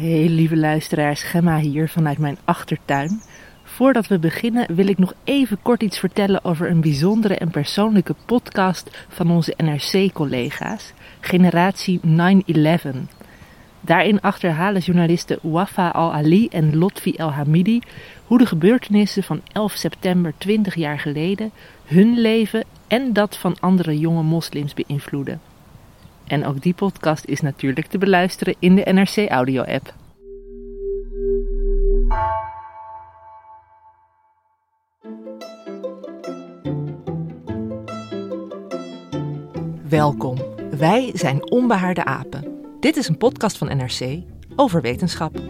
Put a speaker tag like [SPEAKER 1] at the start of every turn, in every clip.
[SPEAKER 1] Hey lieve luisteraars, Gemma hier vanuit mijn achtertuin. Voordat we beginnen wil ik nog even kort iets vertellen over een bijzondere en persoonlijke podcast van onze NRC-collega's, Generatie 9-11. Daarin achterhalen journalisten Wafa Al-Ali en Lotfi El-Hamidi hoe de gebeurtenissen van 11 september 20 jaar geleden hun leven en dat van andere jonge moslims beïnvloeden. En ook die podcast is natuurlijk te beluisteren in de NRC Audio app. Welkom. Wij zijn Onbehaarde Apen. Dit is een podcast van NRC over wetenschap.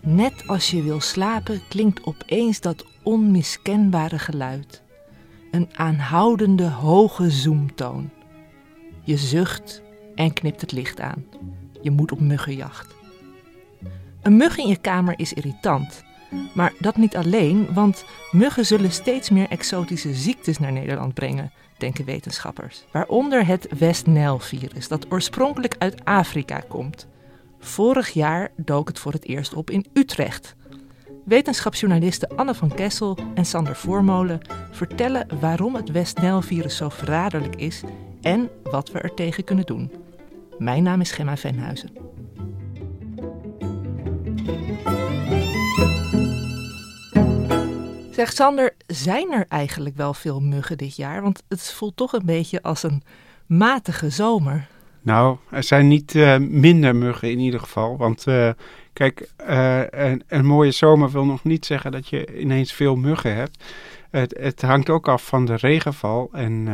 [SPEAKER 1] Net als je wil slapen klinkt opeens dat onmiskenbare geluid. Een aanhoudende hoge zoomtoon. Je zucht en knipt het licht aan. Je moet op muggenjacht. Een mug in je kamer is irritant. Maar dat niet alleen, want muggen zullen steeds meer exotische ziektes naar Nederland brengen, denken wetenschappers. Waaronder het West Nile-virus, dat oorspronkelijk uit Afrika komt. Vorig jaar dook het voor het eerst op in Utrecht. Wetenschapsjournalisten Anne van Kessel en Sander Voormolen vertellen waarom het West Nile-virus zo verraderlijk is en wat we er tegen kunnen doen. Mijn naam is Gemma Venhuizen. Zeg Sander, zijn er eigenlijk wel veel muggen dit jaar? Want het voelt toch een beetje als een matige zomer.
[SPEAKER 2] Nou, er zijn niet uh, minder muggen in ieder geval. Want uh, kijk, uh, een, een, mooie zomer wil nog niet zeggen dat je ineens veel muggen hebt. Het, het hangt ook af van de regenval. En,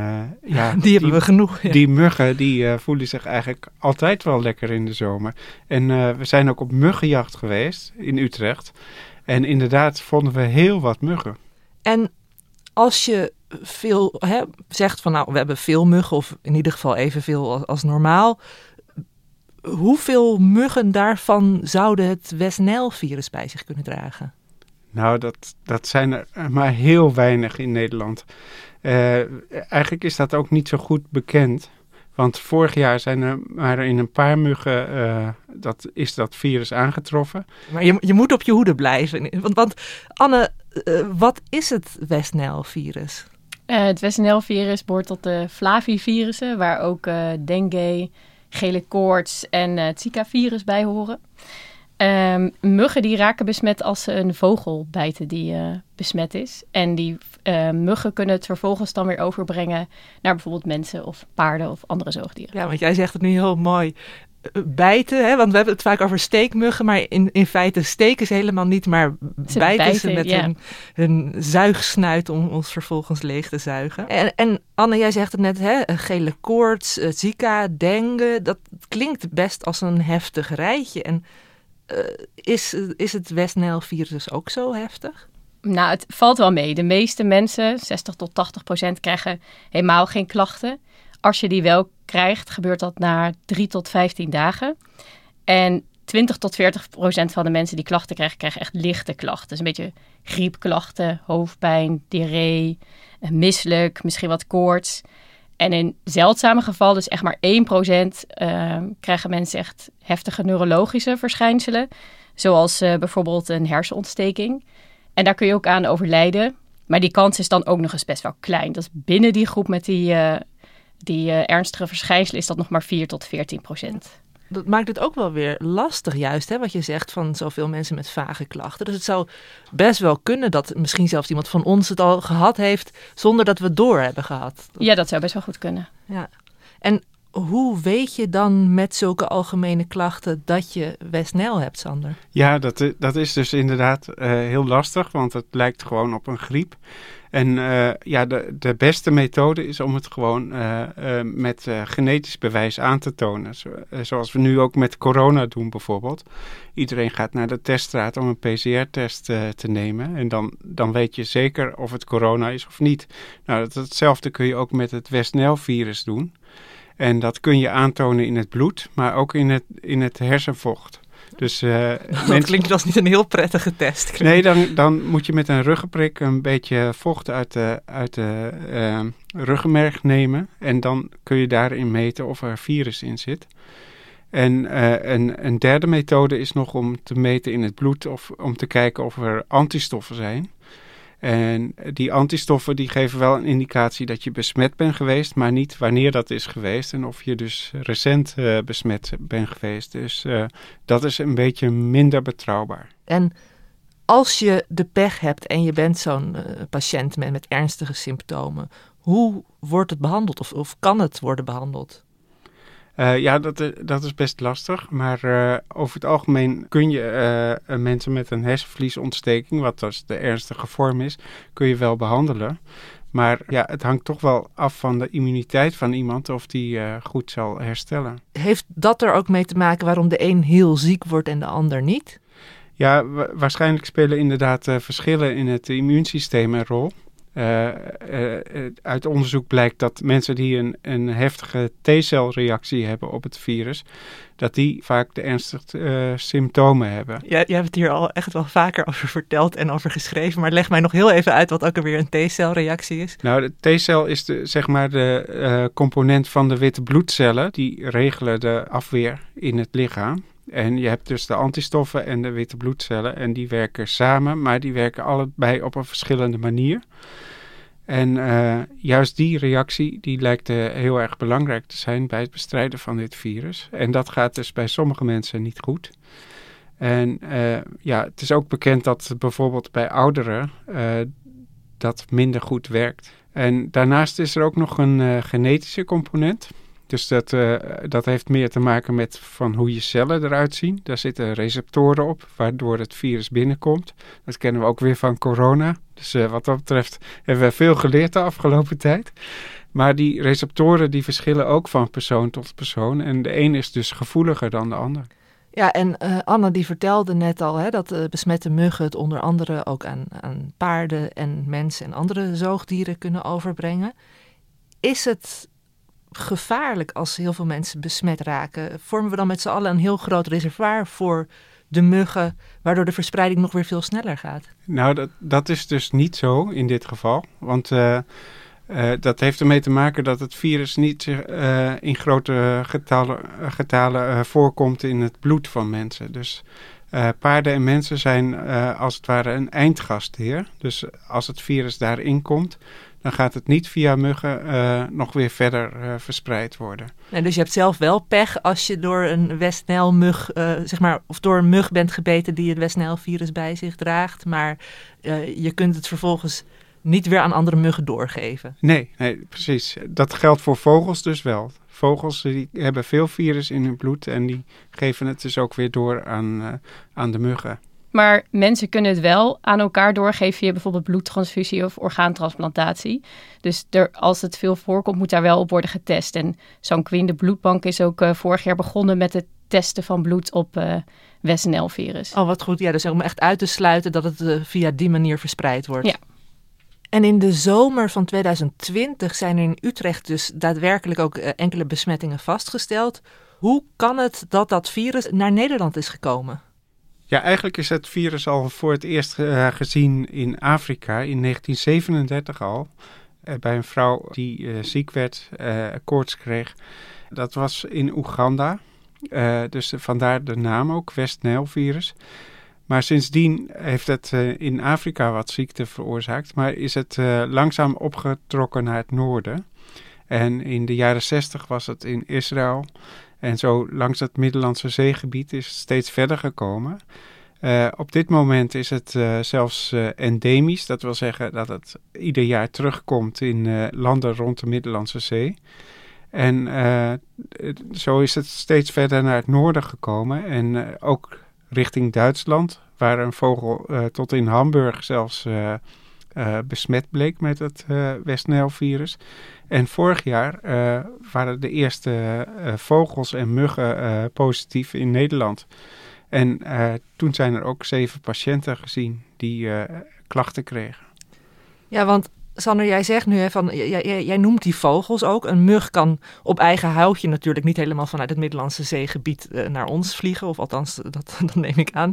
[SPEAKER 2] ja,
[SPEAKER 1] die hebben we genoeg. Ja.
[SPEAKER 2] Die muggen die voelen zich eigenlijk altijd wel lekker in de zomer. En we zijn ook op muggenjacht geweest in Utrecht. En inderdaad vonden we heel wat muggen.
[SPEAKER 1] En als je veel hè, zegt van nou, we hebben veel muggen, of in ieder geval evenveel als, als normaal. Hoeveel muggen daarvan zouden het West virus bij zich kunnen dragen?
[SPEAKER 2] Nou, dat, dat zijn er maar heel weinig in Nederland. Uh, eigenlijk is dat ook niet zo goed bekend. Want vorig jaar zijn er maar in een paar muggen uh, dat, is dat virus aangetroffen.
[SPEAKER 1] Maar je, je moet op je hoede blijven. Want, want Anne, uh, wat is het West virus?
[SPEAKER 3] Uh, het West virus behoort tot de Flavivirussen, waar ook dengue, gele koorts en het Zika-virus bij horen. Um, muggen die raken besmet als ze een vogel bijten die uh, besmet is. En die uh, muggen kunnen het vervolgens dan weer overbrengen naar bijvoorbeeld mensen of paarden of andere zoogdieren.
[SPEAKER 1] Ja, want jij zegt het nu heel mooi. Eh, bijten, hè? want we hebben het vaak over steekmuggen, maar in, in feite steken ze helemaal niet, maar ze bijten, bijten, ze met ja. hun, hun zuigsnuit om ons vervolgens leeg te zuigen. En, en Anne, jij zegt het net, hè? gele koorts, zika, dengue, dat klinkt best als een heftig rijtje. En is, is het West virus ook zo heftig?
[SPEAKER 3] Nou, het valt wel mee. De meeste mensen, 60 tot 80 procent, krijgen helemaal geen klachten. Als je die wel krijgt, gebeurt dat na 3 tot 15 dagen. En 20 tot 40 procent van de mensen die klachten krijgen, krijgen echt lichte klachten. Dus een beetje griepklachten, hoofdpijn, diarree, misselijk, misschien wat koorts. En in zeldzame gevallen, dus echt maar 1%, uh, krijgen mensen echt heftige neurologische verschijnselen. Zoals uh, bijvoorbeeld een hersenontsteking. En daar kun je ook aan overlijden. Maar die kans is dan ook nog eens best wel klein. Dat binnen die groep met die, uh, die ernstige verschijnselen is dat nog maar 4 tot 14 procent
[SPEAKER 1] dat maakt het ook wel weer lastig, juist, hè, wat je zegt van zoveel mensen met vage klachten. Dus het zou best wel kunnen dat misschien zelfs iemand van ons het al gehad heeft zonder dat we het door hebben gehad.
[SPEAKER 3] Ja, dat zou best wel goed kunnen.
[SPEAKER 1] Ja. En hoe weet je dan met zulke algemene klachten dat je Westnel hebt, Sander?
[SPEAKER 2] Ja, dat, dat is dus inderdaad uh, heel lastig, want het lijkt gewoon op een griep. En uh, ja, de, de beste methode is om het gewoon uh, uh, met genetisch bewijs aan te tonen. Zo, zoals we nu ook met corona doen bijvoorbeeld. Iedereen gaat naar de teststraat om een PCR-test te nemen. En dan, dan weet je zeker of het corona is of niet. Nou, dat, hetzelfde kun je ook met het West-Nile-virus doen. En dat kun je aantonen in het bloed, maar ook in het, in het hersenvocht. Dus, uh,
[SPEAKER 1] dat mensen... klinkt als niet een heel prettige test.
[SPEAKER 2] Nee, dan, dan moet je met een ruggenprik een beetje vocht uit de, uit de uh, ruggenmerg nemen. En dan kun je daarin meten of er virus in zit. En uh, een, een derde methode is nog om te meten in het bloed of om te kijken of er antistoffen zijn. En die antistoffen die geven wel een indicatie dat je besmet bent geweest, maar niet wanneer dat is geweest en of je dus recent uh, besmet bent geweest. Dus uh, dat is een beetje minder betrouwbaar.
[SPEAKER 1] En als je de pech hebt en je bent zo'n uh, patiënt met, met ernstige symptomen, hoe wordt het behandeld of, of kan het worden behandeld?
[SPEAKER 2] Uh, ja, dat, dat is best lastig. Maar uh, over het algemeen kun je uh, mensen met een hersenvliesontsteking, wat dus de ernstige vorm is, kun je wel behandelen. Maar ja, het hangt toch wel af van de immuniteit van iemand of die goed zal herstellen.
[SPEAKER 1] Heeft dat er ook mee te maken waarom de een heel ziek wordt en de ander niet?
[SPEAKER 2] Ja, waarschijnlijk spelen inderdaad verschillen in het immuunsysteem een rol. Uh, uh, uit onderzoek blijkt dat mensen die een, een heftige T-celreactie hebben op het virus, dat die vaak de ernstigste uh, symptomen hebben.
[SPEAKER 1] Ja, je hebt het hier al echt wel vaker over verteld en over geschreven, maar leg mij nog heel even uit wat ook alweer een T-celreactie is.
[SPEAKER 2] Nou, de T-cel is de, zeg maar de component van de witte bloedcellen, die regelen de afweer in het lichaam. En je hebt dus de antistoffen en de witte bloedcellen en die werken samen, maar die werken allebei op een verschillende manier. En uh, juist die reactie die lijkt uh, heel erg belangrijk te zijn bij het bestrijden van dit virus. En dat gaat dus bij sommige mensen niet goed. En uh, ja, het is ook bekend dat bijvoorbeeld bij ouderen dat minder goed werkt. En daarnaast is er ook nog een genetische component. Dus dat, uh, dat heeft meer te maken met van hoe je cellen eruit zien. Daar zitten receptoren op, waardoor het virus binnenkomt. Dat kennen we ook weer van corona. Dus uh, wat dat betreft hebben we veel geleerd de afgelopen tijd. Maar die receptoren die verschillen ook van persoon tot persoon. En de een is dus gevoeliger dan de ander.
[SPEAKER 1] Ja, en uh, Anne die vertelde net al hè, dat besmette muggen het onder andere ook aan, aan paarden en mensen en andere zoogdieren kunnen overbrengen. Is het gevaarlijk als heel veel mensen besmet raken? Vormen we dan met z'n allen een heel groot reservoir voor de muggen, waardoor de verspreiding nog weer veel sneller gaat?
[SPEAKER 2] Nou, dat, dat is dus niet zo in dit geval. Want uh, uh, dat heeft ermee te maken dat het virus niet uh, in grote getalen voorkomt in het bloed van mensen. Dus paarden en mensen zijn als het ware een eindgastheer. Dus als het virus daarin komt, dan gaat het niet via muggen uh, nog weer verder uh, verspreid worden.
[SPEAKER 1] En dus je hebt zelf wel pech als je door een Westnijl-mug, uh, zeg maar, of door een mug bent gebeten die het Westnijl-virus bij zich draagt, maar je kunt het vervolgens niet weer aan andere muggen doorgeven.
[SPEAKER 2] Nee, nee, precies. Dat geldt voor vogels dus wel. Vogels die hebben veel virus in hun bloed en die geven het dus ook weer door aan, aan de muggen.
[SPEAKER 3] Maar mensen kunnen het wel aan elkaar doorgeven via bijvoorbeeld bloedtransfusie of orgaantransplantatie. Dus er, als het veel voorkomt, moet daar wel op worden getest. En Sanquin, de bloedbank, is ook uh, vorig jaar begonnen met het testen van bloed op uh, eh, WSNL-virus.
[SPEAKER 1] Oh, wat goed. Ja, dus om echt uit te sluiten dat het uh, via die manier verspreid wordt.
[SPEAKER 3] Ja.
[SPEAKER 1] En in de zomer van 2020 zijn er in Utrecht dus daadwerkelijk ook enkele besmettingen vastgesteld. Hoe kan het dat dat virus naar Nederland is gekomen?
[SPEAKER 2] Ja, eigenlijk is het virus al voor het eerst uh, gezien in Afrika in 1937 al. Uh, bij een vrouw die uh, ziek werd, koorts kreeg. Dat was in Oeganda. dus vandaar de naam ook, West-Nijl-virus. Maar sindsdien heeft het in Afrika wat ziekte veroorzaakt. Maar is het langzaam opgetrokken naar het noorden. En in de jaren 60 was het in Israël. En zo langs het Middellandse zeegebied is het steeds verder gekomen. Uh, op dit moment is het uh, zelfs uh, endemisch. Dat wil zeggen dat het ieder jaar terugkomt in landen rond de Middellandse Zee. En zo is het steeds verder naar het noorden gekomen. En ook richting Duitsland, waar een vogel tot in Hamburg zelfs besmet bleek met het West Nile-virus. En vorig jaar waren de eerste vogels en muggen positief in Nederland. En toen zijn er ook zeven patiënten gezien die klachten kregen.
[SPEAKER 1] Ja, want Sander, jij zegt nu, hè, van, jij, jij, noemt die vogels ook. Een mug kan op eigen houtje natuurlijk niet helemaal vanuit het Middellandse zeegebied uh, naar ons vliegen. Of althans, dat, dat neem ik aan.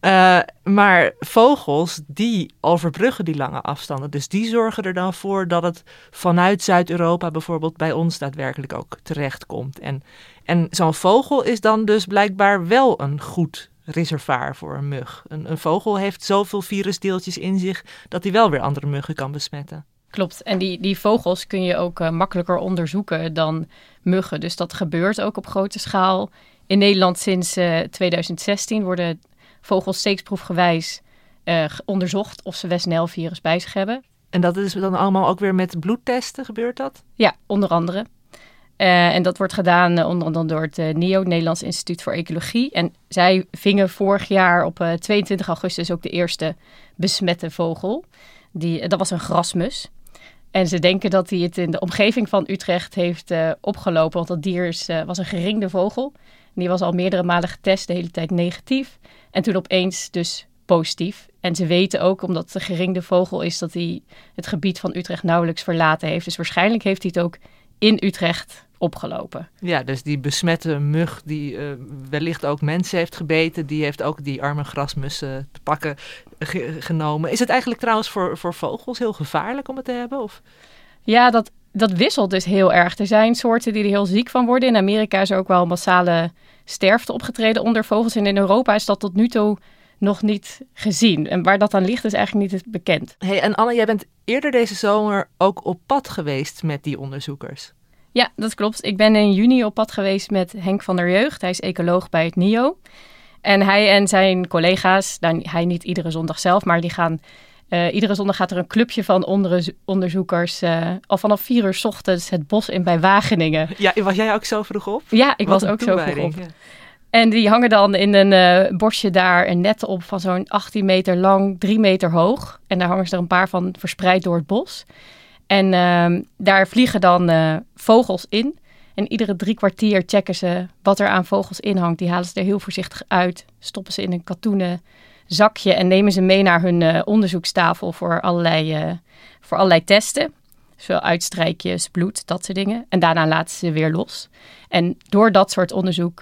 [SPEAKER 1] Uh, maar vogels, die overbruggen die lange afstanden. Dus die zorgen er dan voor dat het vanuit Zuid-Europa bijvoorbeeld bij ons daadwerkelijk ook terechtkomt. En, en zo'n vogel is dan dus blijkbaar wel een goed reservaar voor een mug. Een, een vogel heeft zoveel virusdeeltjes in zich dat hij wel weer andere muggen kan besmetten.
[SPEAKER 3] Klopt. En die, die vogels kun je ook uh, makkelijker onderzoeken dan muggen. Dus dat gebeurt ook op grote schaal. In Nederland sinds uh, eh, 2016 worden vogels steeksproefgewijs uh, onderzocht of ze West virus bij zich hebben.
[SPEAKER 1] En dat is dan allemaal ook weer met bloedtesten, gebeurt dat?
[SPEAKER 3] Ja, onder andere. Uh, en dat wordt gedaan uh, onder andere door het uh, NIO, Nederlands Instituut voor Ecologie. En zij vingen vorig jaar op 22 augustus ook de eerste besmette vogel. Die, dat was een grasmus. En ze denken dat hij het in de omgeving van Utrecht heeft opgelopen. Want dat dier is, was een geringde vogel. Die was al meerdere malen getest, de hele tijd negatief. En toen opeens dus positief. En ze weten ook, omdat het een geringde vogel is, dat hij het gebied van Utrecht nauwelijks verlaten heeft. Dus waarschijnlijk heeft hij het ook in Utrecht opgelopen.
[SPEAKER 1] Ja, dus die besmette mug die uh, wellicht ook mensen heeft gebeten, die heeft ook die arme grasmussen te pakken genomen. Is het eigenlijk trouwens voor, voor vogels heel gevaarlijk om het te hebben? Of?
[SPEAKER 3] Ja, dat, dat wisselt dus heel erg. Er zijn soorten die er heel ziek van worden. In Amerika is er ook wel massale sterfte opgetreden onder vogels. En in Europa is dat tot nu toe nog niet gezien. En waar dat aan ligt is eigenlijk niet bekend.
[SPEAKER 1] Hey, en Anne, jij bent eerder deze zomer ook op pad geweest met die onderzoekers.
[SPEAKER 3] Ja, dat klopt. Ik ben in juni op pad geweest met Henk van der Jeugd. Hij is ecoloog bij het NIO. En hij en zijn collega's, nou, hij niet iedere zondag zelf, maar die gaan... Uh, iedere zondag gaat er een clubje van onderzoekers uh, al vanaf vier uur s ochtends het bos in bij Wageningen.
[SPEAKER 1] Ja, was jij ook zo vroeg op?
[SPEAKER 3] Ja, ik was ook zo vroeg op. En die hangen dan in een uh, bosje daar een net op van zo'n 18 meter lang, 3 meter hoog. En daar hangen ze er een paar van verspreid door het bos. En uh, daar vliegen dan uh, vogels in. En iedere drie kwartier checken ze wat er aan vogels in hangt. Die halen ze er heel voorzichtig uit, stoppen ze in een katoenen zakje en nemen ze mee naar hun uh, onderzoekstafel voor allerlei, voor allerlei testen. Zo uitstrijkjes, bloed, dat soort dingen. En daarna laten ze weer los. En door dat soort onderzoek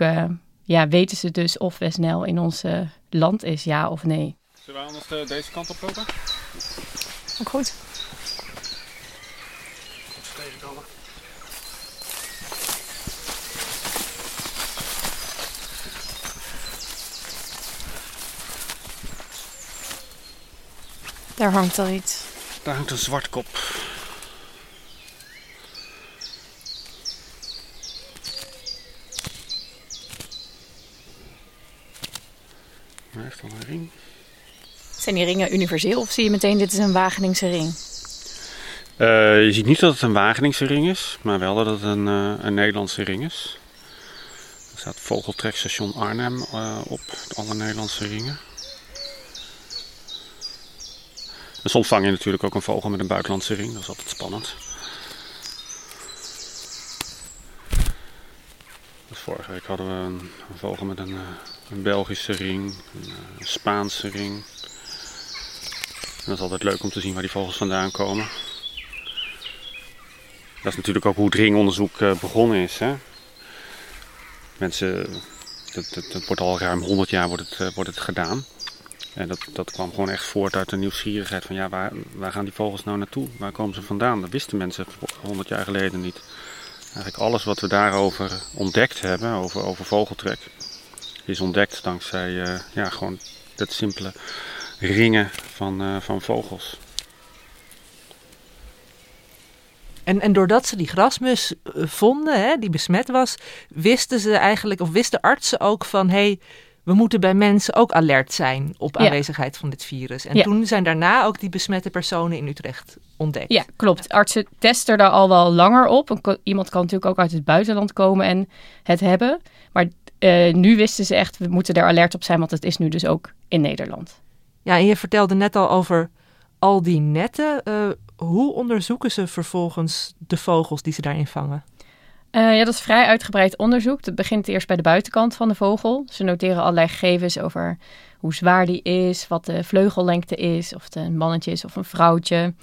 [SPEAKER 3] ja, weten ze dus of Westnel in ons land is, ja of nee.
[SPEAKER 4] Zullen we anders deze kant op lopen?
[SPEAKER 3] Ook goed. Daar hangt al iets.
[SPEAKER 4] Daar hangt een zwartkop. Hij heeft al een ring.
[SPEAKER 3] Zijn die ringen universeel of zie je meteen dit is een Wageningse ring?
[SPEAKER 4] Uh, je ziet niet dat het een Wageningse ring is, maar wel dat het een, uh, een Nederlandse ring is. Er staat Vogeltrekstation Arnhem uh, op, alle Nederlandse ringen. En soms vang je natuurlijk ook een vogel met een buitenlandse ring, dat is altijd spannend. Dus vorige week hadden we een, vogel met een, een, Belgische ring, een, een Spaanse ring. En dat is altijd leuk om te zien waar die vogels vandaan komen. Dat is natuurlijk ook hoe het ringonderzoek eh, begonnen is. Hè? Mensen, dat, wordt al ruim 100 jaar wordt het, wordt het gedaan. En dat, dat kwam gewoon echt voort uit de nieuwsgierigheid van ja, waar, waar gaan die vogels nou naartoe? Waar komen ze vandaan? Dat wisten mensen 100 jaar geleden niet. Eigenlijk alles wat we daarover ontdekt hebben, over, over vogeltrek, is ontdekt dankzij uh, ja, gewoon dat simpele ringen van, van vogels.
[SPEAKER 1] En, en doordat ze die grasmus eh, vonden, hè, die besmet was, wisten ze eigenlijk, of wisten artsen ook van hé, hey, we moeten bij mensen ook alert zijn op aanwezigheid van dit virus. En toen zijn daarna ook die besmette personen in Utrecht ontdekt.
[SPEAKER 3] Ja, klopt. Artsen testen daar al wel langer op. Iemand kan natuurlijk ook uit het buitenland komen en het hebben. Maar uh, nu wisten ze echt, we moeten daar alert op zijn, want het is nu dus ook in Nederland.
[SPEAKER 1] Ja, en je vertelde net al over al die netten, uh, hoe onderzoeken ze vervolgens de vogels die ze daarin vangen?
[SPEAKER 3] Uh, ja, dat is vrij uitgebreid onderzoek. Het begint eerst bij de buitenkant van de vogel. Ze noteren allerlei gegevens over hoe zwaar die is, wat de vleugellengte is, of het een mannetje is of een vrouwtje.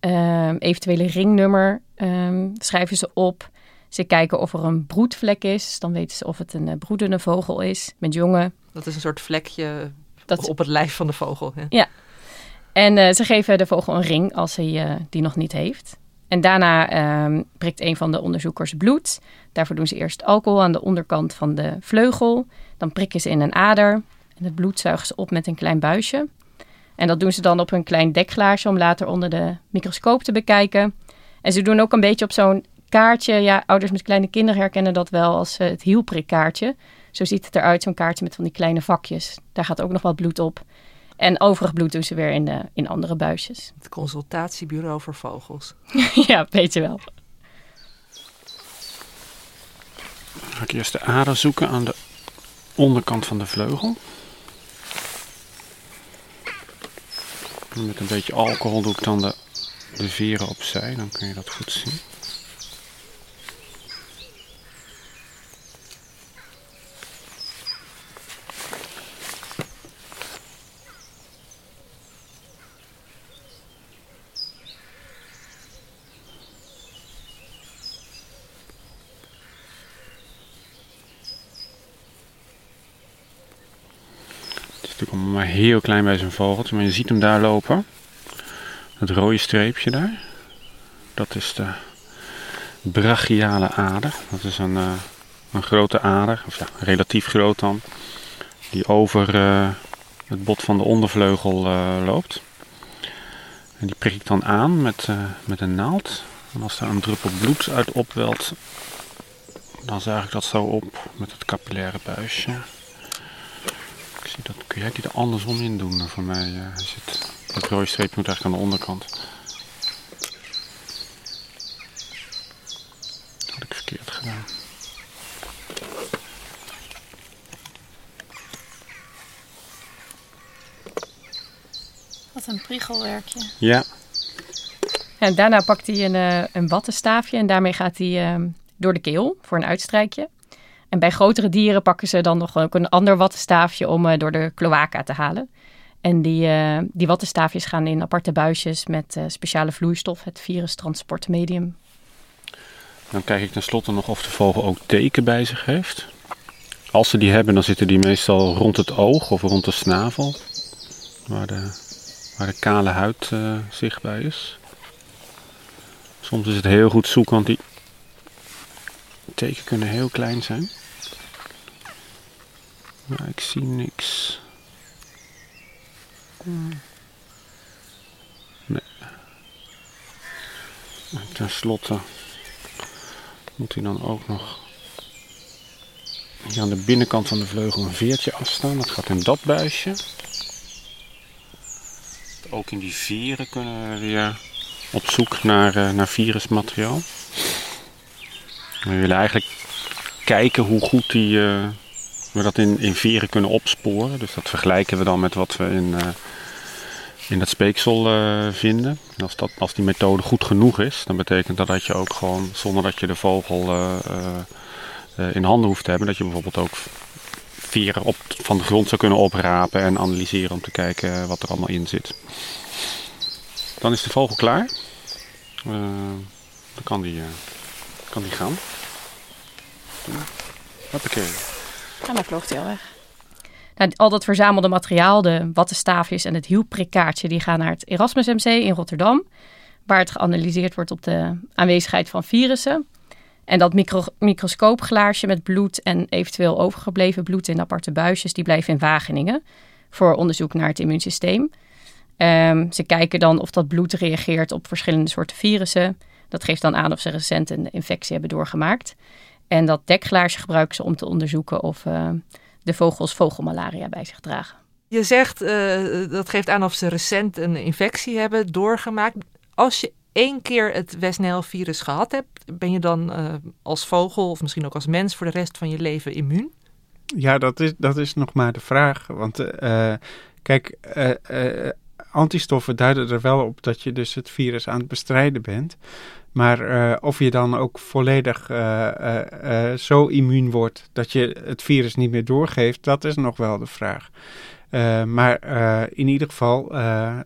[SPEAKER 3] Um, eventuele ringnummer um, schrijven ze op. Ze kijken of er een broedvlek is. Dan weten ze of het een broedende vogel is met jongen.
[SPEAKER 1] Dat is een soort vlekje dat... op het lijf van de vogel.
[SPEAKER 3] Ja. ja. En uh, ze geven de vogel een ring als hij uh, die nog niet heeft. En daarna um, prikt een van de onderzoekers bloed. Daarvoor doen ze eerst alcohol aan de onderkant van de vleugel. Dan prikken ze in een ader. En het bloed zuigen ze op met een klein buisje. En dat doen ze dan op een klein dekglaasje om later onder de microscoop te bekijken. En ze doen ook een beetje op zo'n kaartje. Ja, ouders met kleine kinderen herkennen dat wel als uh, het hielprikkaartje. Zo ziet het eruit, zo'n kaartje met van die kleine vakjes. Daar gaat ook nog wat bloed op. En overig bloed doen ze weer in, de, in andere buisjes.
[SPEAKER 1] Het consultatiebureau voor vogels.
[SPEAKER 3] ja, weet je wel.
[SPEAKER 4] Ga ik eerst de ader zoeken aan de onderkant van de vleugel. met een beetje alcohol doe ik dan de, de veren opzij, dan kun je dat goed zien. natuurlijk maar heel klein bij zijn vogeltje, maar je ziet hem daar lopen. Dat rode streepje daar. Dat is de brachiale ader. Dat is een, uh, een grote ader, of ja, relatief groot dan. Die over uh, het bot van de ondervleugel uh, loopt. En die prik ik dan aan met, met een naald. En als daar een druppel bloed uit opwelt, dan zuig ik dat zo op met het capillaire buisje dat, kun jij die er andersom in doen voor mij? Uh, zit, dat rode streepje moet eigenlijk aan de onderkant. Dat had ik verkeerd gedaan.
[SPEAKER 3] Wat een priegelwerkje.
[SPEAKER 4] Ja.
[SPEAKER 3] En daarna pakt hij een, uh, een wattenstaafje en daarmee gaat hij uh, door de keel voor een uitstrijkje. En bij grotere dieren pakken ze dan nog ook een ander wattenstaafje om uh, door de cloaca te halen. En die, uh, die wattenstaafjes gaan in aparte buisjes met uh, speciale vloeistof, het virustransportmedium.
[SPEAKER 4] Dan kijk ik tenslotte nog of de vogel ook teken bij zich heeft. Als ze die hebben, dan zitten die meestal rond het oog of rond de snavel, waar de, waar de kale huid zichtbaar is. Soms is het heel goed zoeken, want die teken kunnen heel klein zijn. Maar ik zie niks. Nee. En moet hij dan ook nog aan de binnenkant van de vleugel een veertje afstaan. Dat gaat in dat buisje. Ook in die veren kunnen we weer op zoek naar, uh, naar virusmateriaal. We willen eigenlijk kijken hoe goed die, uh, we dat in, in veren kunnen opsporen. Dus dat vergelijken we dan met wat we in, uh, in dat speeksel uh, vinden. En als, dat, als die methode goed genoeg is, dan betekent dat dat je ook gewoon, zonder dat je de vogel in handen hoeft te hebben, dat je bijvoorbeeld ook veren op, van de grond zou kunnen oprapen en analyseren om te kijken wat er allemaal in zit. Dan is de vogel klaar. dan kan die kan die gaan. Hoppakee.
[SPEAKER 3] En dan vloog hij al weg. Nou, al dat verzamelde materiaal, de wattenstaafjes en het hielprikkaartje, die gaan naar het Erasmus MC in Rotterdam. Waar het geanalyseerd wordt op de aanwezigheid van virussen. En dat micro microscoopglaasje met bloed en eventueel overgebleven bloed in aparte buisjes, die blijven in Wageningen voor onderzoek naar het immuunsysteem. Um, ze kijken dan of dat bloed reageert op verschillende soorten virussen. Dat geeft dan aan of ze recent een infectie hebben doorgemaakt. En dat dekglaasje gebruiken ze om te onderzoeken of uh, de vogels vogelmalaria bij zich dragen.
[SPEAKER 1] Je zegt uh, dat geeft aan of ze recent een infectie hebben doorgemaakt. Als je één keer het West virus gehad hebt, ben je dan uh, als vogel of misschien ook als mens voor de rest van je leven immuun?
[SPEAKER 2] Ja, dat is, dat is nog maar de vraag. Want kijk, antistoffen duiden er wel op dat je dus het virus aan het bestrijden bent. Maar uh, of je dan ook volledig uh, zo immuun wordt dat je het virus niet meer doorgeeft, dat is nog wel de vraag. maar in ieder geval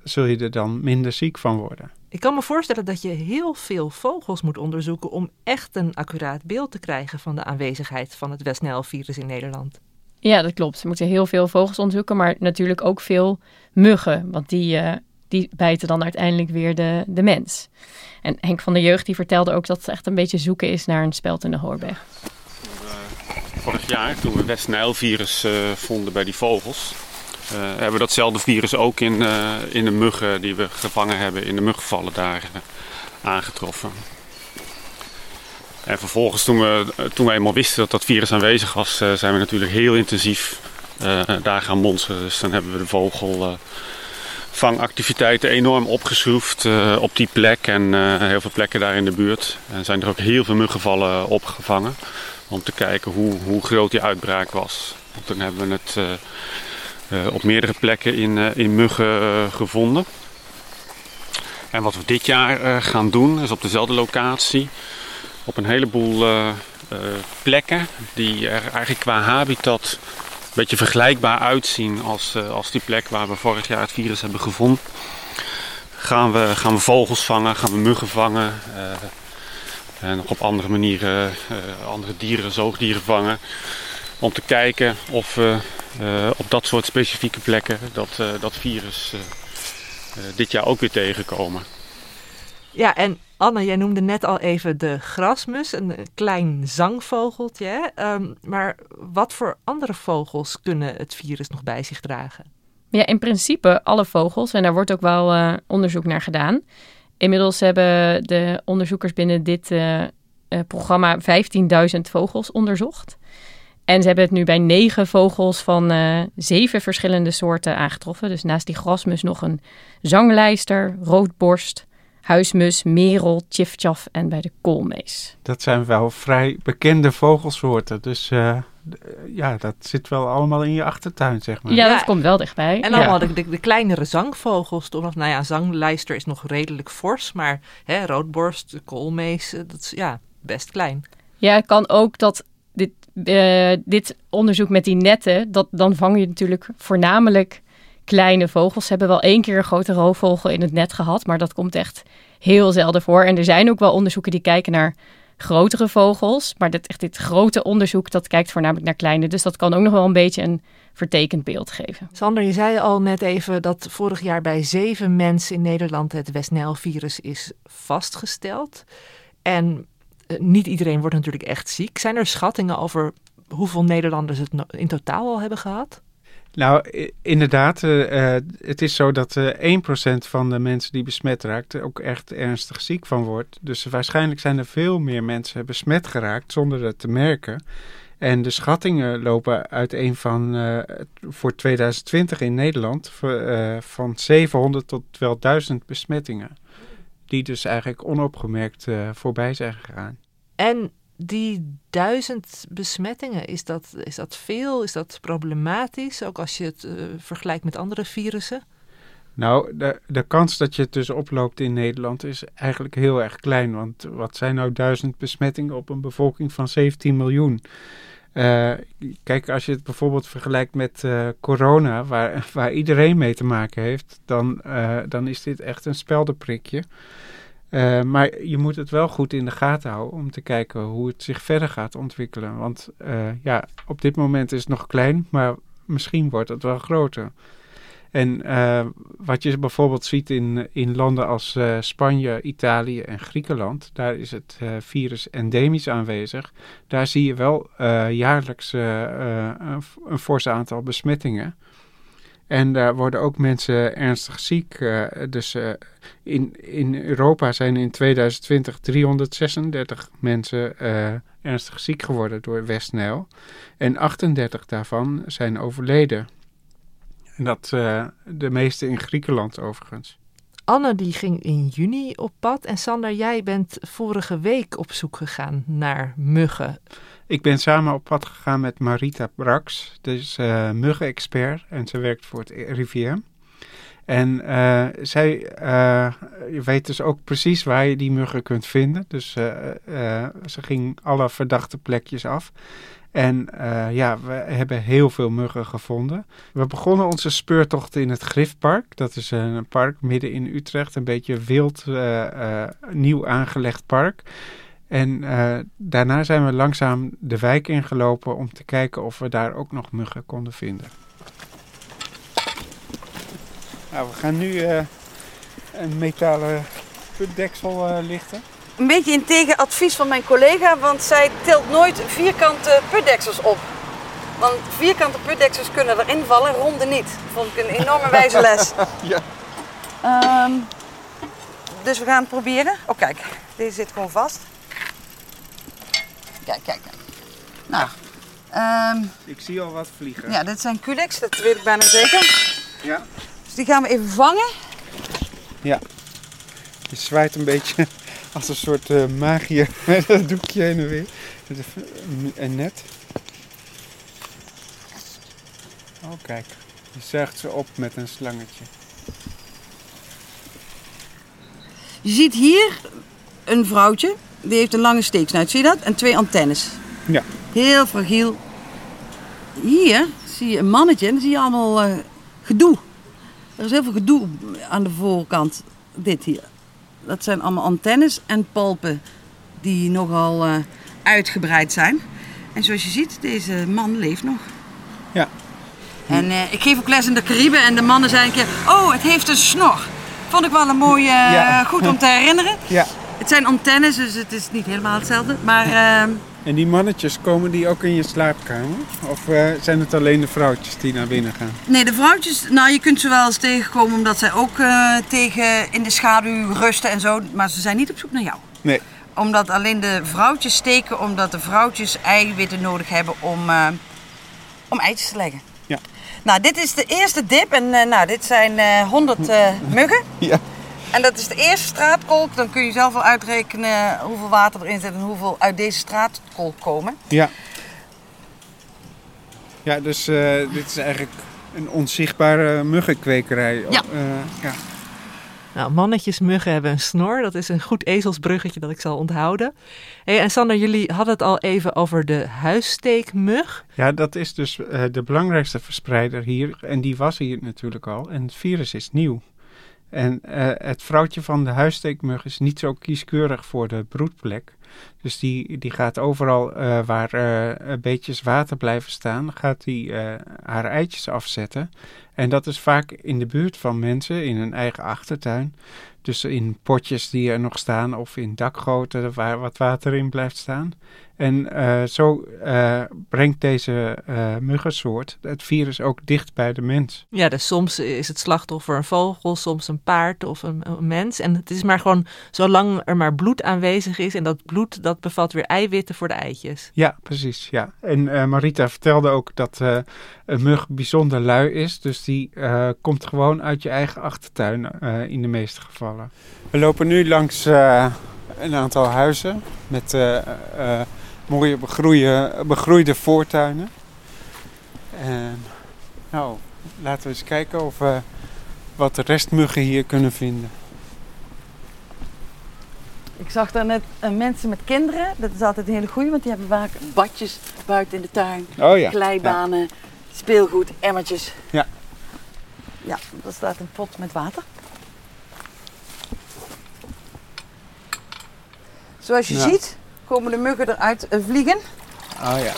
[SPEAKER 2] zul je er dan minder ziek van worden.
[SPEAKER 1] Ik kan me voorstellen dat je heel veel vogels moet onderzoeken om echt een accuraat beeld te krijgen van de aanwezigheid van het West Nile-virus in Nederland.
[SPEAKER 3] Ja, dat klopt. We moeten heel veel vogels onderzoeken, maar natuurlijk ook veel muggen, want die, uh, die bijten dan uiteindelijk weer de, de mens. En Henk van der Jeugd die vertelde ook dat het echt een beetje zoeken is naar een speld in de hoorberg.
[SPEAKER 4] Vorig jaar, toen we West Nile-virus uh, vonden bij die vogels, hebben we datzelfde virus ook in, in de muggen die we gevangen hebben in de muggenvallen daar aangetroffen. En vervolgens, toen we, toen we eenmaal wisten dat dat virus aanwezig was, zijn we natuurlijk heel intensief daar gaan monsteren. Dus dan hebben we de vogelvangactiviteiten uh, enorm opgeschroefd op die plek en heel veel plekken daar in de buurt. En zijn er ook heel veel muggenvallen opgevangen om te kijken hoe, hoe groot die uitbraak was. En toen hebben we het op meerdere plekken in, in muggen gevonden. En wat we dit jaar gaan doen is op dezelfde locatie op een heleboel plekken die er eigenlijk qua habitat beetje vergelijkbaar uitzien als, uh, als die plek waar we vorig jaar het virus hebben gevonden. Gaan we, gaan we vogels vangen, gaan we muggen vangen en nog op andere manieren andere dieren, zoogdieren vangen. Om te kijken of we op dat soort specifieke plekken dat, dat virus dit jaar ook weer tegenkomen.
[SPEAKER 1] Ja, en Anne, jij noemde net al even de grasmus, een klein zangvogeltje. Um, maar wat voor andere vogels kunnen het virus nog bij zich dragen?
[SPEAKER 3] Ja, in principe alle vogels. En daar wordt ook wel uh, onderzoek naar gedaan. Inmiddels hebben de onderzoekers binnen dit uh, uh, programma 15.000 vogels onderzocht. En ze hebben het nu bij negen vogels van zeven verschillende soorten aangetroffen. Dus naast die grasmus nog een zanglijster, roodborst, huismus, merel, tjiftjaf en bij de koolmees.
[SPEAKER 2] Dat zijn wel vrij bekende vogelsoorten, dus uh, ja, dat zit wel allemaal in je achtertuin, zeg maar.
[SPEAKER 3] Ja, dat komt wel dichtbij.
[SPEAKER 1] En allemaal de, de, de, kleinere zangvogels, toch? Nou ja, zanglijster is nog redelijk fors, maar hè, roodborst, koolmees, eh, dat is ja, best klein.
[SPEAKER 3] Ja, het kan ook dat dit, uh, dit onderzoek met die netten, dat, dan vang je natuurlijk voornamelijk kleine vogels. Hebben wel één keer een grote roofvogel in het net gehad, maar dat komt echt heel zelden voor. En er zijn ook wel onderzoeken die kijken naar grotere vogels. Maar dit, echt dit grote onderzoek, dat kijkt voornamelijk naar kleine. Dus dat kan ook nog wel een beetje een vertekend beeld geven.
[SPEAKER 1] Sander, je zei al net even dat vorig jaar bij zeven mensen in Nederland het West virus is vastgesteld. En eh, niet iedereen wordt natuurlijk echt ziek. Zijn er schattingen over hoeveel Nederlanders het in totaal al hebben gehad?
[SPEAKER 2] Nou, inderdaad. Uh, het is zo dat uh, 1% van de mensen die besmet raakt ook echt ernstig ziek van wordt. Dus waarschijnlijk zijn er veel meer mensen besmet geraakt zonder het te merken. En de schattingen lopen uiteen van voor 2020 in Nederland van 700 tot wel 1000 besmettingen. Die dus eigenlijk onopgemerkt voorbij zijn gegaan.
[SPEAKER 1] En die duizend besmettingen, is dat, is dat veel? Is dat problematisch? Ook als je het uh, vergelijkt met andere virussen?
[SPEAKER 2] Nou, de, de kans dat je het dus oploopt in Nederland is eigenlijk heel erg klein. Want wat zijn nou duizend besmettingen op een bevolking van 17 miljoen? Uh, kijk, als je het bijvoorbeeld vergelijkt met uh, corona, waar, waar iedereen mee te maken heeft, dan, dan is dit echt een speldenprikje. Uh, maar je moet het wel goed in de gaten houden om te kijken hoe het zich verder gaat ontwikkelen. Want uh, ja, op dit moment is het nog klein, maar misschien wordt het wel groter. En uh, wat je bijvoorbeeld ziet in, in landen als Spanje, Italië en Griekenland, daar is het virus endemisch aanwezig. Daar zie je wel jaarlijks een, een fors aantal besmettingen. En daar worden ook mensen ernstig ziek. Uh, dus uh, in, in Europa zijn in 2020 336 mensen uh, ernstig ziek geworden door Westnijl. En 38 daarvan zijn overleden. En dat de meeste in Griekenland overigens.
[SPEAKER 1] Anne die ging in juni op pad en Sander, jij bent vorige week op zoek gegaan naar muggen.
[SPEAKER 2] Ik ben samen op pad gegaan met Marita Brax, dus uh, muggenexpert en ze werkt voor het RIVM. En eh, zij uh, weet dus ook precies waar je die muggen kunt vinden. Dus ze ging alle verdachte plekjes af. En ja, we hebben heel veel muggen gevonden. We begonnen onze speurtocht in het Griftpark. Dat is een park midden in Utrecht. Een beetje wild, nieuw aangelegd park. En daarna zijn we langzaam de wijk ingelopen om te kijken of we daar ook nog muggen konden vinden. Nou, we gaan nu uh, een metalen putdeksel uh, lichten.
[SPEAKER 5] Een beetje in tegenadvies van mijn collega, want zij tilt nooit vierkante putdeksels op. Want vierkante putdeksels kunnen erin vallen, ronde niet. Dat vond ik een enorme wijze les.
[SPEAKER 2] ja.
[SPEAKER 5] Um, dus we gaan het proberen. Oh kijk, deze zit gewoon vast. Kijk, kijk, kijk. Nou. Um,
[SPEAKER 2] ik zie al wat vliegen.
[SPEAKER 5] Ja, dit zijn Culex, dat weet ik bijna zeker.
[SPEAKER 2] Ja.
[SPEAKER 5] Dus die gaan we even vangen.
[SPEAKER 2] Ja. Je zwaait een beetje als een soort uh, magier met dat doekje heen en weer. Een net. Oh kijk, je zuigt ze op met een slangetje.
[SPEAKER 5] Je ziet hier een vrouwtje. Die heeft een lange steeksnuit, zie je dat? En twee antennes.
[SPEAKER 2] Ja.
[SPEAKER 5] Heel fragiel. Hier zie je een mannetje en dan zie je allemaal uh, gedoe. Er is heel veel gedoe aan de voorkant. Dit hier. Dat zijn allemaal antennes en palpen die nogal uh, uitgebreid zijn. En zoals je ziet, deze man leeft nog.
[SPEAKER 2] Ja.
[SPEAKER 5] En uh, ik geef ook les in de Cariben en de mannen zeiden een keer... Oh, het heeft een snor. Vond ik wel een mooie... Ja. Goed om te herinneren.
[SPEAKER 2] Ja.
[SPEAKER 5] Het zijn antennes, dus het is niet helemaal hetzelfde. Maar... ehm,
[SPEAKER 2] En die mannetjes, komen die ook in je slaapkamer? Of uh, zijn het alleen de vrouwtjes die naar binnen gaan?
[SPEAKER 5] Nee, de vrouwtjes, nou je kunt ze wel eens tegenkomen omdat zij ook uh, tegen in de schaduw rusten en zo. Maar ze zijn niet op zoek naar jou.
[SPEAKER 2] Nee.
[SPEAKER 5] Omdat alleen de vrouwtjes steken, omdat de vrouwtjes eiwitten nodig hebben om, uh, om eitjes te leggen.
[SPEAKER 2] Ja.
[SPEAKER 5] Nou, dit is de eerste dip en nou, dit zijn 100 muggen.
[SPEAKER 2] Ja.
[SPEAKER 5] En dat is de eerste straatkolk. Dan kun je zelf wel uitrekenen hoeveel water erin zit en hoeveel uit deze straatkolk komen.
[SPEAKER 2] Ja. Ja, dus uh, dit is eigenlijk een onzichtbare muggenkwekerij.
[SPEAKER 5] Ja.
[SPEAKER 2] Uh, ja.
[SPEAKER 1] Nou, mannetjes muggen hebben een snor. Dat is een goed ezelsbruggetje dat ik zal onthouden. Hey, en Sander, jullie hadden het al even over de huissteekmug.
[SPEAKER 2] Ja, dat is dus uh, de belangrijkste verspreider hier. En die was hier natuurlijk al. En het virus is nieuw. En uh, het vrouwtje van de huissteekmug is niet zo kieskeurig voor de broedplek. Dus die, die gaat overal uh, waar uh, beetjes water blijven staan, gaat die haar eitjes afzetten. En dat is vaak in de buurt van mensen, in hun eigen achtertuin. Dus in potjes die er nog staan of in dakgoten waar wat water in blijft staan. En uh, zo uh, brengt deze uh, muggensoort het virus ook dicht bij de mens.
[SPEAKER 1] Ja, dus soms is het slachtoffer een vogel, soms een paard of een, een, mens. En het is maar gewoon zolang er maar bloed aanwezig is. En dat bloed dat bevat weer eiwitten voor de eitjes.
[SPEAKER 2] Ja, precies. Ja. En Marita vertelde ook dat een mug bijzonder lui is. Dus die komt gewoon uit je eigen achtertuin in de meeste gevallen. We lopen nu langs een aantal huizen met mooie begroeide, begroeide voortuinen. En nou, laten we eens kijken of we wat restmuggen hier kunnen vinden.
[SPEAKER 5] Ik zag daar net uh, mensen met kinderen. Dat is altijd een hele goeie, want die hebben vaak badjes buiten in de tuin.
[SPEAKER 2] Oh ja.
[SPEAKER 5] Glijbanen, ja. speelgoed, emmertjes.
[SPEAKER 2] Ja.
[SPEAKER 5] Ja, daar staat een pot met water. Zoals je
[SPEAKER 2] Ja.
[SPEAKER 5] ziet, komen de muggen eruit vliegen.
[SPEAKER 2] Oh ja.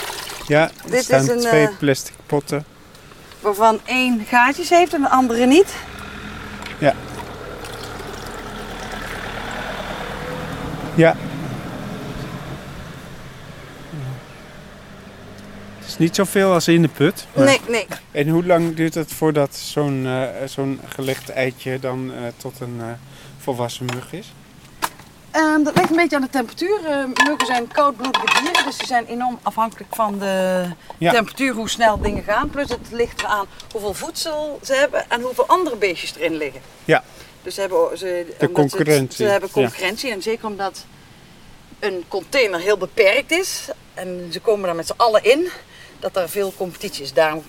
[SPEAKER 2] Ja, er
[SPEAKER 5] Dit
[SPEAKER 2] staan
[SPEAKER 5] is een,
[SPEAKER 2] twee
[SPEAKER 5] eh,
[SPEAKER 2] plastic potten.
[SPEAKER 5] Waarvan één gaatjes heeft en de andere niet.
[SPEAKER 2] Ja. Het is niet zoveel als in de put. maar-
[SPEAKER 5] Nee, nee.
[SPEAKER 2] En hoe lang duurt het voordat zo'n eh, zo'n gelegd eitje dan eh, tot een volwassen mug is?
[SPEAKER 5] Ehm, dat ligt een beetje aan de temperatuur. Eh, muggen zijn koudbloedige dieren, dus die zijn enorm afhankelijk van de
[SPEAKER 2] Ja.
[SPEAKER 5] temperatuur, hoe snel dingen gaan. Plus het ligt eraan hoeveel voedsel ze hebben en hoeveel andere beestjes erin liggen.
[SPEAKER 2] Ja.
[SPEAKER 5] Dus ze hebben, ze, ze-
[SPEAKER 2] concurrentie,
[SPEAKER 5] Ze, hebben
[SPEAKER 2] ja.
[SPEAKER 5] concurrentie en zeker omdat een container heel beperkt is en ze komen er met z'n allen in, dat er veel competitie is. Daarom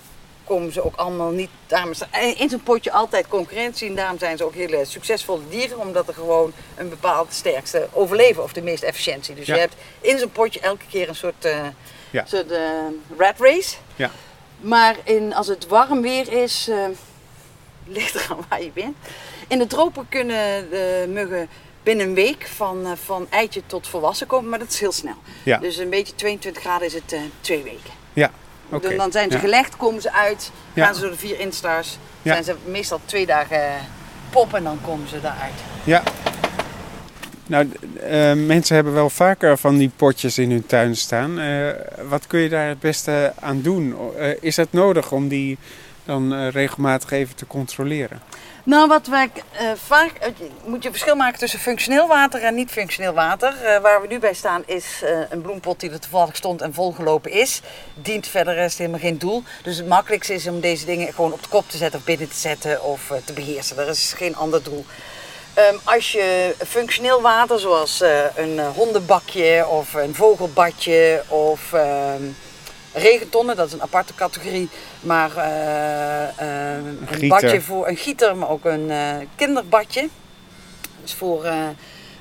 [SPEAKER 5] komen ze ook allemaal niet. Daarom is in zo'n potje altijd concurrentie. En daarom zijn ze ook hele succesvolle dieren, omdat er gewoon een bepaald sterkste overleven of de meeste efficiëntie. Dus
[SPEAKER 2] Ja.
[SPEAKER 5] je hebt in zo'n potje elke keer een soort, eh
[SPEAKER 2] Ja.
[SPEAKER 5] soort eh, rat race.
[SPEAKER 2] Ja.
[SPEAKER 5] Maar in, als het warm weer is, eh, ligt er aan waar je bent. In de tropen kunnen de muggen binnen een week van, van eitje tot volwassen komen, maar dat is heel snel.
[SPEAKER 2] Ja.
[SPEAKER 5] Dus een beetje 22 graden is het twee weken.
[SPEAKER 2] Ja,
[SPEAKER 5] Dan, dan zijn ze
[SPEAKER 2] Ja.
[SPEAKER 5] gelegd, komen ze uit, gaan ze door de vier instars. Zijn ze meestal twee dagen eh, pop en dan komen ze daaruit.
[SPEAKER 2] Ja. Nou, eh, mensen hebben wel vaker van die potjes in hun tuin staan. Eh, wat kun je daar het beste aan doen? Is het nodig om die dan regelmatig even te controleren?
[SPEAKER 5] Nou, wat wij eh, vaak. je moet je verschil maken tussen functioneel water en niet functioneel water. Eh, waar we nu bij staan is een bloempot die er toevallig stond en volgelopen is. Dient verder rest helemaal geen doel. Dus het makkelijkste is om deze dingen gewoon op de kop te zetten of binnen te zetten of te beheersen. Er is geen ander doel. Ehm, als je functioneel water, zoals een hondenbakje of een vogelbadje of ehm, regentonnen, dat is een aparte categorie, maar eh, eh, een badje voor een gieter, maar ook een eh, kinderbadje. Dus voor,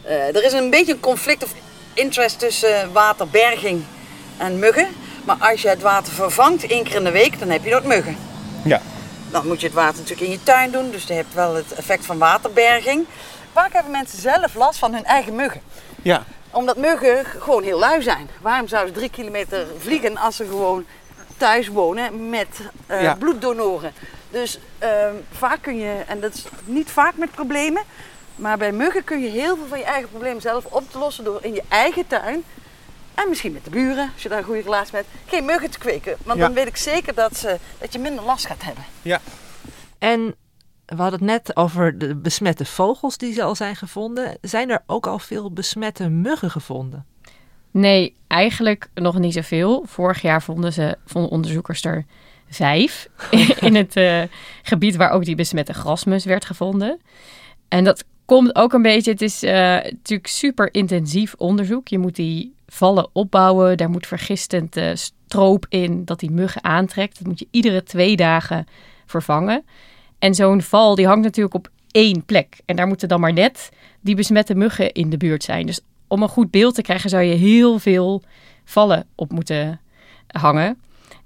[SPEAKER 5] er is een beetje een conflict of interest tussen waterberging en muggen. Maar als je het water vervangt één keer in de week, dan heb je nooit muggen.
[SPEAKER 2] Ja.
[SPEAKER 5] Dan moet je het water natuurlijk in je tuin doen, dus je hebt wel het effect van waterberging. Vaak hebben mensen zelf last van hun eigen muggen
[SPEAKER 2] Ja,
[SPEAKER 5] omdat muggen gewoon heel lui zijn. Waarom zouden ze drie kilometer vliegen als ze gewoon thuis wonen met eh,
[SPEAKER 2] Ja.
[SPEAKER 5] bloeddonoren? Dus ehm, vaak kun je, en dat is niet vaak met problemen, maar bij muggen kun je heel veel van je eigen probleem zelf op te lossen door in je eigen tuin en misschien met de buren, als je daar een goede relatie met, geen muggen te kweken. Want
[SPEAKER 2] Ja.
[SPEAKER 5] dan weet ik zeker dat, ze, dat je minder last gaat hebben.
[SPEAKER 1] En we hadden het net over de besmette vogels die al zijn gevonden. Zijn er ook al veel besmette muggen gevonden?
[SPEAKER 3] Nee, eigenlijk nog niet zoveel. Vorig jaar vonden, ze, vonden onderzoekers er vijf in het eh, gebied waar ook die besmette grasmus werd gevonden. En dat komt ook een beetje, het is eh, natuurlijk super intensief onderzoek. Je moet die vallen opbouwen, daar moet vergistend eh, stroop in dat die muggen aantrekt. Dat moet je iedere twee dagen vervangen. En zo'n val die hangt natuurlijk op één plek. En daar moeten dan maar net die besmette muggen in de buurt zijn. Dus om een goed beeld te krijgen zou je heel veel vallen op moeten hangen.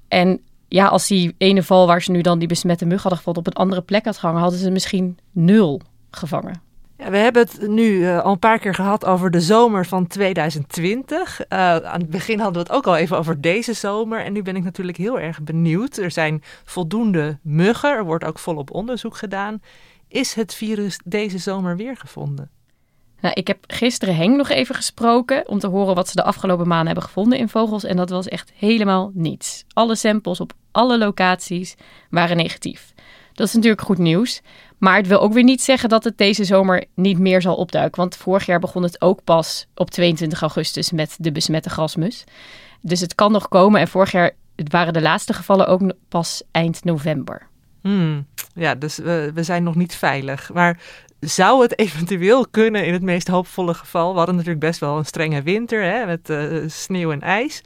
[SPEAKER 3] En ja, als die ene val waar ze nu dan die besmette mug hadden gevonden op een andere plek had gehangen, hadden ze misschien nul gevangen.
[SPEAKER 1] Ja, we hebben het nu eh, al een paar keer gehad over de zomer van 2020. Eh, aan het begin hadden we het ook al even over deze zomer. En nu ben ik natuurlijk heel erg benieuwd. Er zijn voldoende muggen. Er wordt ook volop onderzoek gedaan. Is het virus deze zomer weer gevonden?
[SPEAKER 3] Nou, ik heb gisteren Henk nog even gesproken om te horen wat ze de afgelopen maanden hebben gevonden in vogels. En dat was echt helemaal niets. Alle samples op alle locaties waren negatief. Dat is natuurlijk goed nieuws. Maar het wil ook weer niet zeggen dat het deze zomer niet meer zal opduiken. Want vorig jaar begon het ook pas op 22 augustus met de besmette grasmus. Dus het kan nog komen. En vorig jaar waren de laatste gevallen ook pas eind november.
[SPEAKER 1] Hmm, ja, dus we, we zijn nog niet veilig. Maar zou het eventueel kunnen in het meest hoopvolle geval? We hadden natuurlijk best wel een strenge winter hè, met eh, sneeuw en ijs.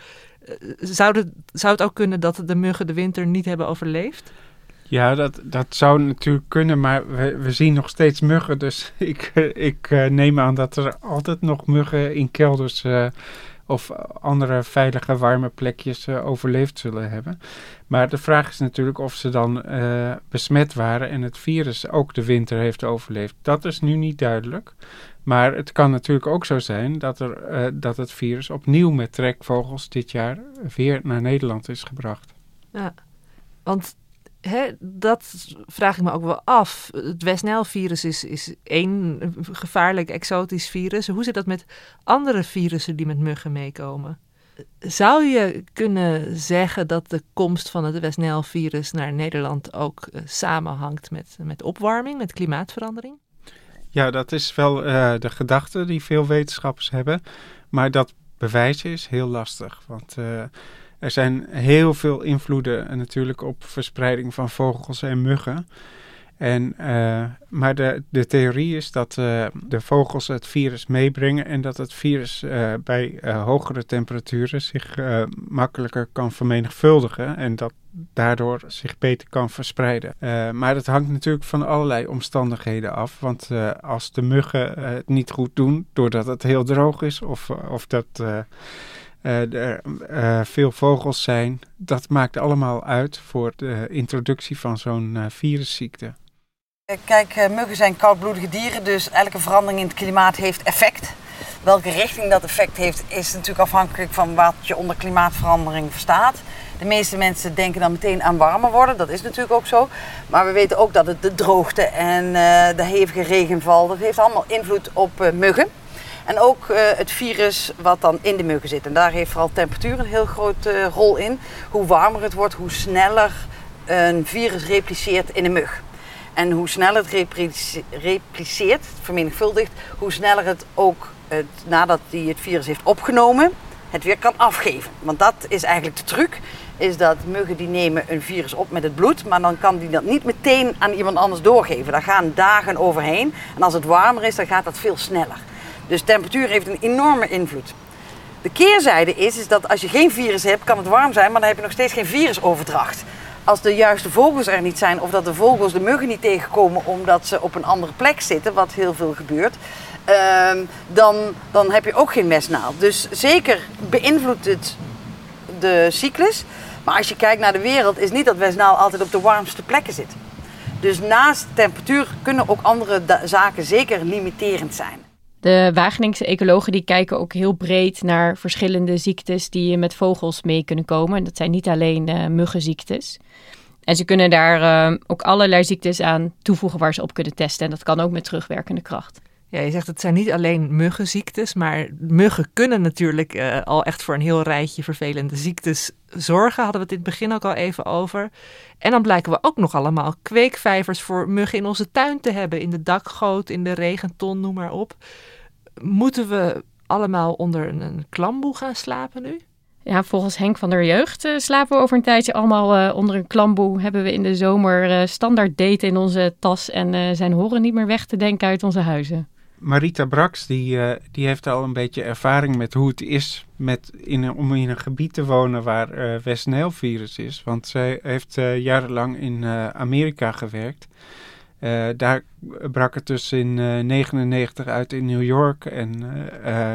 [SPEAKER 1] Eh, Zou het, zou het ook kunnen dat de muggen de winter niet hebben overleefd?
[SPEAKER 2] Ja, dat, dat zou natuurlijk kunnen, maar we, we zien nog steeds muggen. Dus ik, ik eh, neem aan dat er altijd nog muggen in kelders eh, of andere veilige, warme plekjes eh, overleefd zullen hebben. Maar de vraag is natuurlijk of ze dan besmet waren en het virus ook de winter heeft overleefd. Dat is nu niet duidelijk. Maar het kan natuurlijk ook zo zijn dat, er, dat het virus opnieuw met trekvogels dit jaar weer naar Nederland is gebracht.
[SPEAKER 1] Ja, want dat vraag ik me ook wel af. Het West-Nijl-virus is, is één gevaarlijk exotisch virus. Hoe zit dat met andere virussen die met muggen meekomen? Zou je kunnen zeggen dat de komst van het West-Nijl-virus naar Nederland ook eh, samenhangt met, met opwarming, met klimaatverandering?
[SPEAKER 2] Ja, dat is wel eh, de gedachte die veel wetenschappers hebben. Maar dat bewijzen is heel lastig. Want eh, er zijn heel veel invloeden eh, natuurlijk op verspreiding van vogels en muggen. En, uh, maar de, de theorie is dat uh, de vogels het virus meebrengen en dat het virus bij hogere temperaturen zich makkelijker kan vermenigvuldigen en dat daardoor zich beter kan verspreiden. maar dat hangt natuurlijk van allerlei omstandigheden af, want als de muggen het niet goed doen doordat het heel droog is of, of dat er veel vogels zijn, dat maakt allemaal uit voor de introductie van zo'n virusziekte.
[SPEAKER 5] Eh, kijk, eh, muggen zijn koudbloedige dieren, dus elke verandering in het klimaat heeft effect. Welke richting dat effect heeft, is natuurlijk afhankelijk van wat je onder klimaatverandering verstaat. De meeste mensen denken dan meteen aan warmer worden, dat is natuurlijk ook zo. Maar we weten ook dat het de droogte en de hevige regenval, dat heeft allemaal invloed op muggen. En ook uh, het virus wat dan in de muggen zit. En daar heeft vooral temperatuur een heel grote rol in. Hoe warmer het wordt, hoe sneller een virus repliceert in een mug. En hoe sneller het repliceert, vermenigvuldigt, hoe sneller het ook nadat hij het virus heeft opgenomen, het weer kan afgeven. Want dat is eigenlijk de truc. Is dat muggen die nemen een virus op met het bloed, maar dan kan die dat niet meteen aan iemand anders doorgeven. Daar gaan dagen overheen. En als het warmer is, dan gaat dat veel sneller. Dus temperatuur heeft een enorme invloed. De keerzijde is, is dat als je geen virus hebt, kan het warm zijn, maar dan heb je nog steeds geen virusoverdracht als de juiste vogels er niet zijn, of dat de vogels de muggen niet tegenkomen omdat ze op een andere plek zitten, wat heel veel gebeurt, uh, dan, dan heb je ook geen mesnaald. Dus zeker beïnvloedt het de cyclus. Maar als je kijkt naar de wereld, is niet dat mesnaal altijd op de warmste plekken zit. Dus naast temperatuur kunnen ook andere zaken zeker limiterend zijn.
[SPEAKER 3] De Wageningse ecologen die kijken ook heel breed naar verschillende ziektes die met vogels mee kunnen komen. En dat zijn niet alleen uh, muggenziektes. En ze kunnen daar uh, ook allerlei ziektes aan toevoegen waar ze op kunnen testen. En dat kan ook met terugwerkende kracht.
[SPEAKER 1] Ja, je zegt het zijn niet alleen muggenziektes, maar muggen kunnen natuurlijk uh, al echt voor een heel rijtje vervelende ziektes zorgen. Hadden we het in het begin ook al even over. En dan blijken we ook nog allemaal kweekvijvers voor muggen in onze tuin te hebben. In de dakgoot, in de regenton, noem maar op. Moeten we allemaal onder een klamboe gaan slapen nu?
[SPEAKER 3] Ja, volgens Henk van der Jeugd uh, slapen we over een tijdje allemaal uh, onder een klamboe. Hebben we in de zomer standaard daten in onze tas en zijn horen niet meer weg te denken uit onze huizen.
[SPEAKER 2] Marita Brax die, die heeft al een beetje ervaring met hoe het is met in een, om in een gebied te wonen waar uh, West virus is. Want zij heeft jarenlang in Amerika gewerkt. Daar brak het dus in 1999 uh, uit in New York en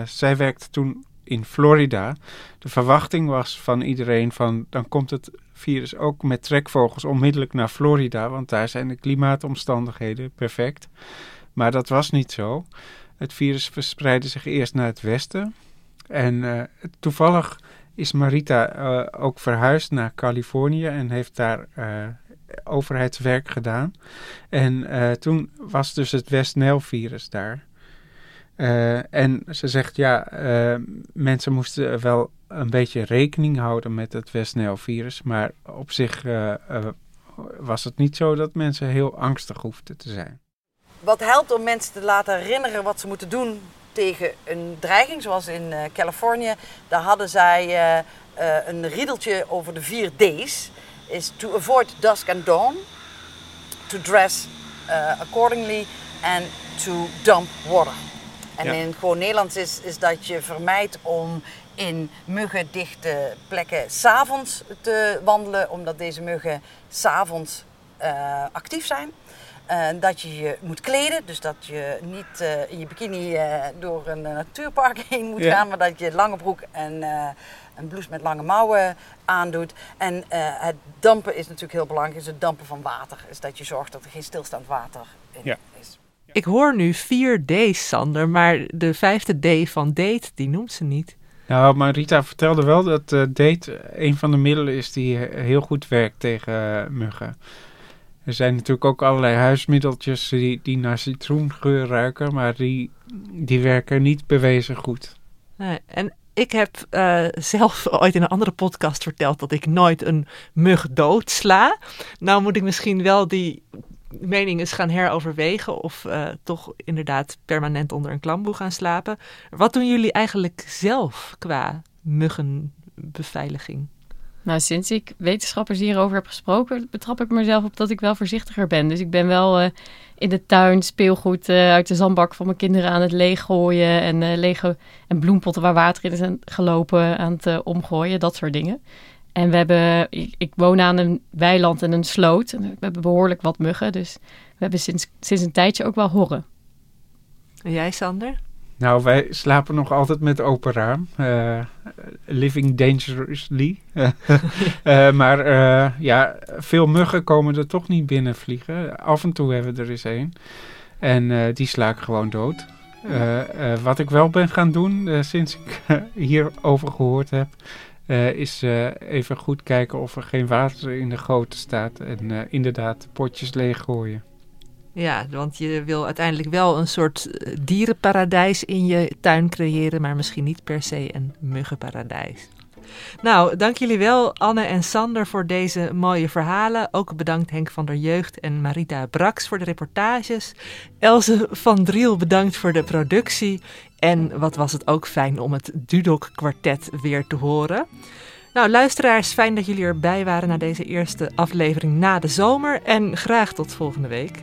[SPEAKER 2] zij werkte toen in Florida. De verwachting was van iedereen van dan komt het virus ook met trekvogels onmiddellijk naar Florida, want daar zijn de klimaatomstandigheden perfect. Maar dat was niet zo. Het virus verspreidde zich eerst naar het westen en toevallig is Marita ook verhuisd naar Californië en heeft daar overheidswerk gedaan. En toen was dus het West-Nijl-virus daar. Uh, en ze zegt, ja, mensen moesten wel een beetje rekening houden met het West-Nijl-virus. Maar op zich was het niet zo dat mensen heel angstig hoefden te zijn.
[SPEAKER 5] Wat helpt om mensen te laten herinneren wat ze moeten doen tegen een dreiging, zoals in Californië. Daar hadden zij een riedeltje over de vier D's is to avoid dusk and dawn, to dress accordingly and to dump water. En in gewoon Nederlands is, is dat je vermijdt om in muggendichte plekken s'avonds te wandelen, omdat deze muggen s'avonds uh, actief zijn. Uh, dat je je moet kleden, dus dat je niet uh, in je bikini uh, door een natuurpark heen moet ja. gaan, maar dat je lange broek en een blouse met lange mouwen aandoet. En uh, het dampen is natuurlijk heel belangrijk. Is het dampen van water. Is dat je zorgt dat er geen stilstaand water in ja. is.
[SPEAKER 1] Ik hoor nu vier D's, Sander, maar de vijfde D van date, die noemt ze niet.
[SPEAKER 2] Nou, maar Rita vertelde wel dat uh, date een van de middelen is die heel goed werkt tegen uh, muggen. Er zijn natuurlijk ook allerlei huismiddeltjes die, die naar citroengeur ruiken, maar die, die werken niet bewezen goed.
[SPEAKER 1] Nee, en ik heb uh, zelf ooit in een andere podcast verteld dat ik nooit een mug doodsla. Nou moet ik misschien wel die mening eens gaan heroverwegen of uh, toch inderdaad permanent onder een klamboe gaan slapen. Wat doen jullie eigenlijk zelf qua muggenbeveiliging?
[SPEAKER 3] Nou, sinds ik wetenschappers hierover heb gesproken, betrap ik mezelf op dat ik wel voorzichtiger ben. Dus ik ben wel uh, in de tuin speelgoed uh, uit de zandbak van mijn kinderen aan het leeggooien. En uh, lege en bloempotten waar water in is gelopen aan het omgooien. Dat soort dingen. En we hebben, ik, woon aan een weiland en een sloot. En we hebben behoorlijk wat muggen. Dus we hebben sinds, sinds een tijdje ook wel horren.
[SPEAKER 1] En jij, Sander?
[SPEAKER 2] Nou, wij slapen nog altijd met open raam. Uh, living dangerously. uh, maar uh, ja, veel muggen komen er toch niet binnen vliegen. Af en toe hebben we er eens één. En die sla ik gewoon dood. wat ik wel ben gaan doen sinds ik hierover gehoord heb... is even goed kijken of er geen water in de goten staat. En inderdaad potjes leeggooien.
[SPEAKER 1] Ja, want je wil uiteindelijk wel een soort eh, dierenparadijs in je tuin creëren, maar misschien niet per se een muggenparadijs. Nou, dank jullie wel, Anne en Sander, voor deze mooie verhalen. Ook bedankt Henk van der Jeugd en Marita Brax voor de reportages. Else van Driel bedankt voor de productie. En wat was het ook fijn om het Dudok kwartet weer te horen. Nou, luisteraars, fijn dat jullie erbij waren na deze eerste aflevering na de zomer. En graag tot volgende week.